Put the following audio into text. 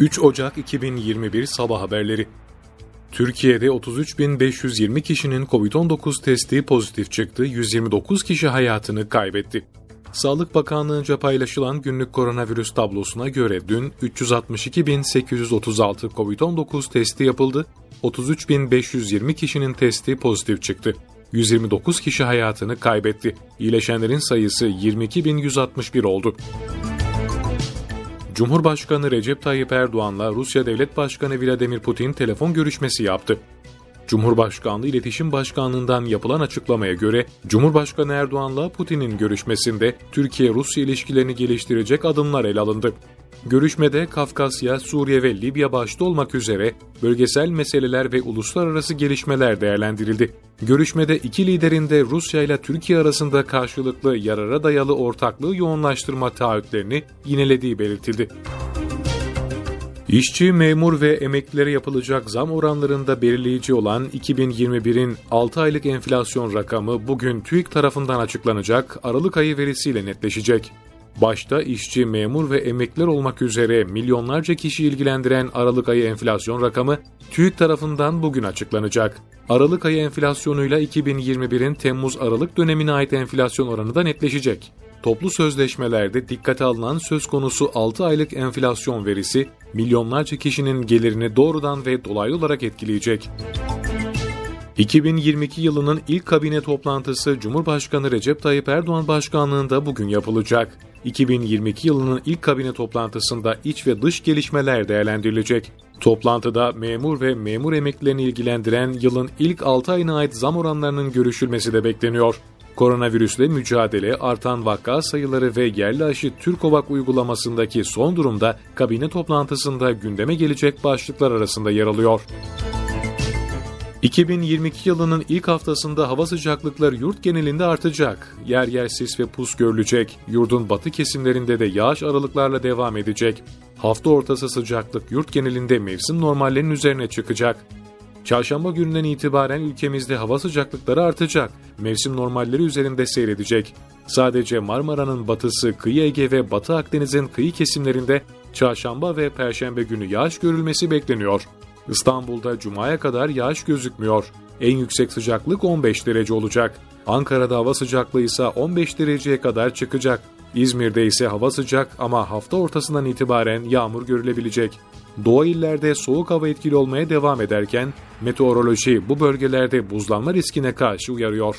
3 Ocak 2021 Sabah Haberleri Türkiye'de 33.520 kişinin COVID-19 testi pozitif çıktı, 129 kişi hayatını kaybetti. Sağlık Bakanlığı'nca paylaşılan günlük koronavirüs tablosuna göre dün 362.836 COVID-19 testi yapıldı, 33.520 kişinin testi pozitif çıktı. 129 kişi hayatını kaybetti. İyileşenlerin sayısı 22.161 oldu. Cumhurbaşkanı Recep Tayyip Erdoğan'la Rusya Devlet Başkanı Vladimir Putin telefon görüşmesi yaptı. Cumhurbaşkanlığı İletişim Başkanlığından yapılan açıklamaya göre Cumhurbaşkanı Erdoğan'la Putin'in görüşmesinde Türkiye-Rusya ilişkilerini geliştirecek adımlar ele alındı. Görüşmede Kafkasya, Suriye ve Libya başta olmak üzere bölgesel meseleler ve uluslararası gelişmeler değerlendirildi. Görüşmede iki liderin de Rusya ile Türkiye arasında karşılıklı yarara dayalı ortaklığı yoğunlaştırma taahhütlerini yinelediği belirtildi. İşçi, memur ve emeklilere yapılacak zam oranlarında belirleyici olan 2021'in 6 aylık enflasyon rakamı bugün TÜİK tarafından açıklanacak Aralık ayı verisiyle netleşecek. Başta işçi, memur ve emekliler olmak üzere milyonlarca kişi ilgilendiren Aralık ayı enflasyon rakamı TÜİK tarafından bugün açıklanacak. Aralık ayı enflasyonuyla 2021'in Temmuz-Aralık dönemine ait enflasyon oranı da netleşecek. Toplu sözleşmelerde dikkate alınan söz konusu 6 aylık enflasyon verisi milyonlarca kişinin gelirini doğrudan ve dolaylı olarak etkileyecek. 2022 yılının ilk kabine toplantısı Cumhurbaşkanı Recep Tayyip Erdoğan başkanlığında bugün yapılacak. 2022 yılının ilk kabine toplantısında iç ve dış gelişmeler değerlendirilecek. Toplantıda memur ve memur emeklilerini ilgilendiren yılın ilk 6 ayına ait zam oranlarının görüşülmesi de bekleniyor. Koronavirüsle mücadele, artan vaka sayıları ve yerli aşı Türkovak uygulamasındaki son durumda kabine toplantısında gündeme gelecek başlıklar arasında yer alıyor. 2022 yılının ilk haftasında hava sıcaklıkları yurt genelinde artacak. Yer yer sis ve pus görülecek. Yurdun batı kesimlerinde de yağış aralıklarla devam edecek. Hafta ortası sıcaklık yurt genelinde mevsim normallerinin üzerine çıkacak. Çarşamba gününden itibaren ülkemizde hava sıcaklıkları artacak. Mevsim normalleri üzerinde seyredecek. Sadece Marmara'nın batısı, kıyı Ege ve Batı Akdeniz'in kıyı kesimlerinde çarşamba ve perşembe günü yağış görülmesi bekleniyor. İstanbul'da Cuma'ya kadar yağış gözükmüyor. En yüksek sıcaklık 15 derece olacak. Ankara'da hava sıcaklığı ise 15 dereceye kadar çıkacak. İzmir'de ise hava sıcak ama hafta ortasından itibaren yağmur görülebilecek. Doğu illerde soğuk hava etkili olmaya devam ederken meteoroloji bu bölgelerde buzlanma riskine karşı uyarıyor.